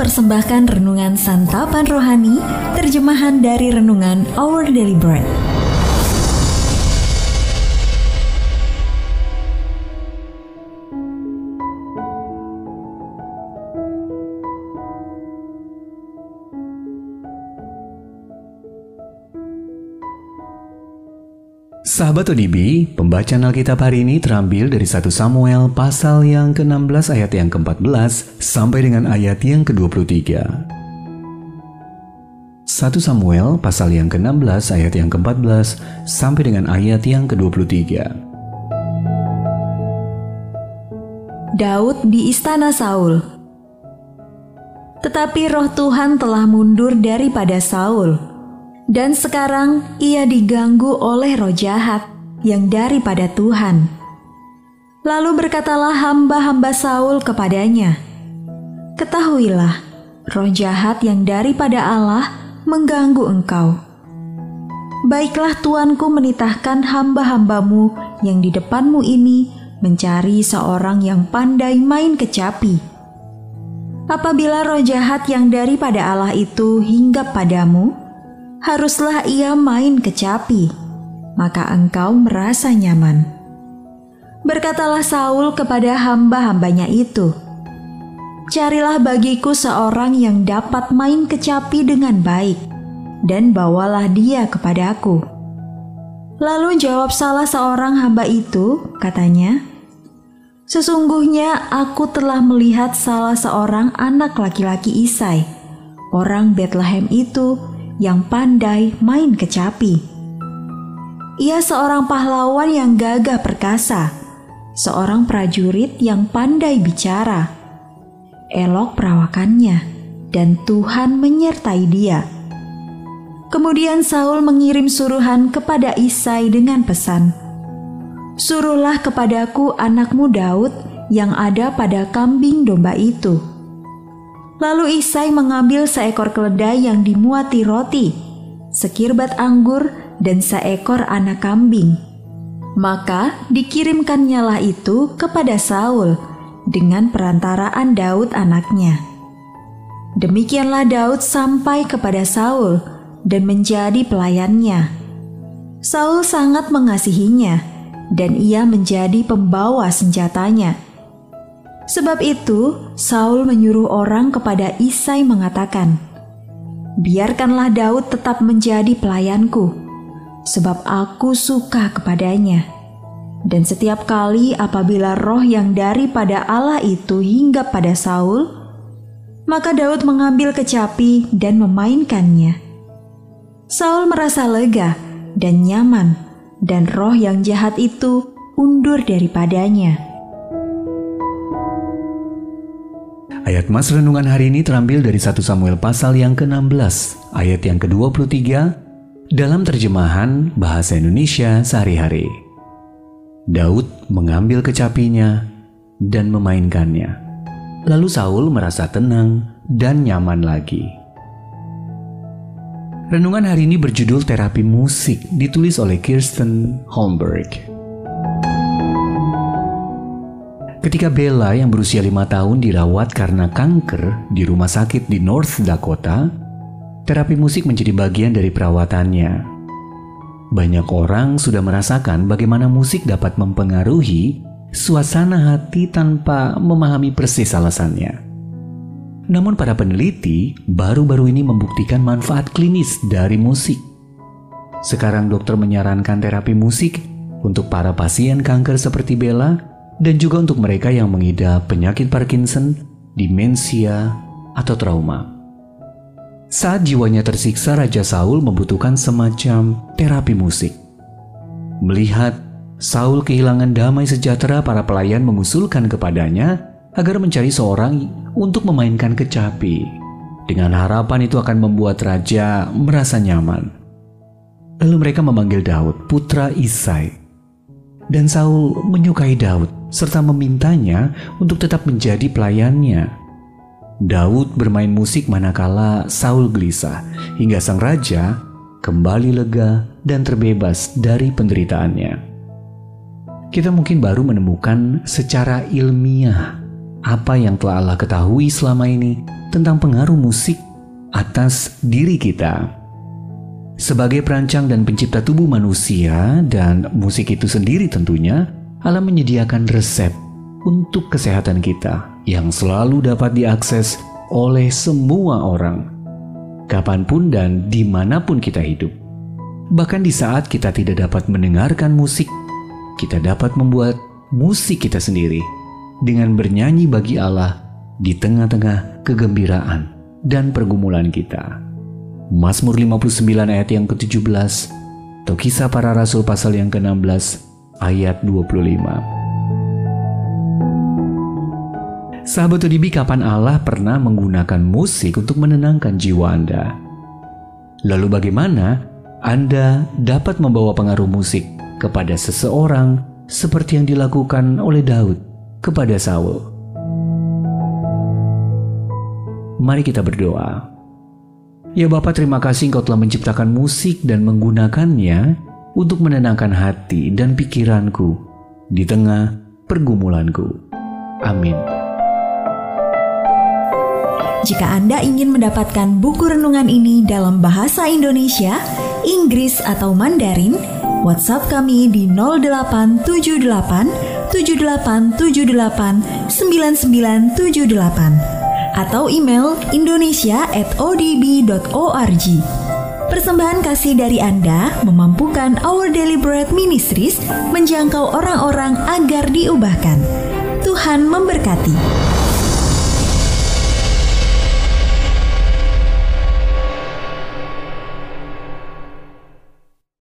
mempersembahkan renungan santapan rohani, terjemahan dari renungan Our Daily Bread. Sahabat ODB, pembacaan Alkitab hari ini terambil dari 1 Samuel pasal yang ke-16 ayat yang ke-14 sampai dengan ayat yang ke-23. 1 Samuel pasal yang ke-16 ayat yang ke-14 sampai dengan ayat yang ke-23. Daud di istana Saul. Tetapi roh Tuhan telah mundur daripada Saul dan sekarang ia diganggu oleh roh jahat yang daripada Tuhan. Lalu berkatalah hamba-hamba Saul kepadanya, Ketahuilah, roh jahat yang daripada Allah mengganggu engkau. Baiklah tuanku menitahkan hamba-hambamu yang di depanmu ini mencari seorang yang pandai main kecapi. Apabila roh jahat yang daripada Allah itu hinggap padamu, haruslah ia main kecapi, maka engkau merasa nyaman. Berkatalah Saul kepada hamba-hambanya itu, Carilah bagiku seorang yang dapat main kecapi dengan baik, dan bawalah dia kepadaku. Lalu jawab salah seorang hamba itu, katanya, Sesungguhnya aku telah melihat salah seorang anak laki-laki Isai, orang Bethlehem itu yang pandai main kecapi. Ia seorang pahlawan yang gagah perkasa, seorang prajurit yang pandai bicara. Elok perawakannya, dan Tuhan menyertai dia. Kemudian Saul mengirim suruhan kepada Isai dengan pesan, "Suruhlah kepadaku anakmu Daud yang ada pada kambing domba itu." Lalu Isai mengambil seekor keledai yang dimuati roti, sekirbat anggur, dan seekor anak kambing. Maka dikirimkannya lah itu kepada Saul dengan perantaraan Daud anaknya. Demikianlah Daud sampai kepada Saul dan menjadi pelayannya. Saul sangat mengasihinya, dan ia menjadi pembawa senjatanya Sebab itu, Saul menyuruh orang kepada Isai mengatakan, "Biarkanlah Daud tetap menjadi pelayanku, sebab aku suka kepadanya." Dan setiap kali apabila roh yang daripada Allah itu hingga pada Saul, maka Daud mengambil kecapi dan memainkannya. Saul merasa lega dan nyaman, dan roh yang jahat itu undur daripadanya. Ayat Mas Renungan hari ini terambil dari 1 Samuel pasal yang ke-16, ayat yang ke-23, dalam terjemahan Bahasa Indonesia sehari-hari. Daud mengambil kecapinya dan memainkannya. Lalu Saul merasa tenang dan nyaman lagi. Renungan hari ini berjudul Terapi Musik, ditulis oleh Kirsten Holmberg. Ketika Bella yang berusia lima tahun dirawat karena kanker di rumah sakit di North Dakota, terapi musik menjadi bagian dari perawatannya. Banyak orang sudah merasakan bagaimana musik dapat mempengaruhi suasana hati tanpa memahami persis alasannya. Namun para peneliti baru-baru ini membuktikan manfaat klinis dari musik. Sekarang dokter menyarankan terapi musik untuk para pasien kanker seperti Bella dan juga untuk mereka yang mengidap penyakit Parkinson, demensia, atau trauma. Saat jiwanya tersiksa, Raja Saul membutuhkan semacam terapi musik. Melihat Saul kehilangan damai sejahtera, para pelayan mengusulkan kepadanya agar mencari seorang untuk memainkan kecapi. Dengan harapan itu akan membuat raja merasa nyaman. Lalu mereka memanggil Daud, putra Isai. Dan Saul menyukai Daud serta memintanya untuk tetap menjadi pelayannya. Daud bermain musik manakala Saul gelisah, hingga sang raja kembali lega dan terbebas dari penderitaannya. Kita mungkin baru menemukan secara ilmiah apa yang telah Allah ketahui selama ini tentang pengaruh musik atas diri kita. Sebagai perancang dan pencipta tubuh manusia dan musik itu sendiri tentunya, Allah menyediakan resep untuk kesehatan kita yang selalu dapat diakses oleh semua orang, kapan pun dan di mana pun kita hidup. Bahkan di saat kita tidak dapat mendengarkan musik, kita dapat membuat musik kita sendiri dengan bernyanyi bagi Allah di tengah-tengah kegembiraan dan pergumulan kita. Mazmur 59 ayat yang ke-17 atau kisah para rasul pasal yang ke-16 ayat 25. Sahabat ODB, kapan Allah pernah menggunakan musik untuk menenangkan jiwa Anda? Lalu bagaimana Anda dapat membawa pengaruh musik kepada seseorang seperti yang dilakukan oleh Daud kepada Saul? Mari kita berdoa. Ya Bapak terima kasih Engkau telah menciptakan musik dan menggunakannya untuk menenangkan hati dan pikiranku di tengah pergumulanku. Amin. Jika Anda ingin mendapatkan buku renungan ini dalam bahasa Indonesia, Inggris atau Mandarin, WhatsApp kami di 0878 7878 9978 atau email indonesia@odb.org. Persembahan kasih dari Anda memampukan Our Daily Bread Ministries menjangkau orang-orang agar diubahkan. Tuhan memberkati.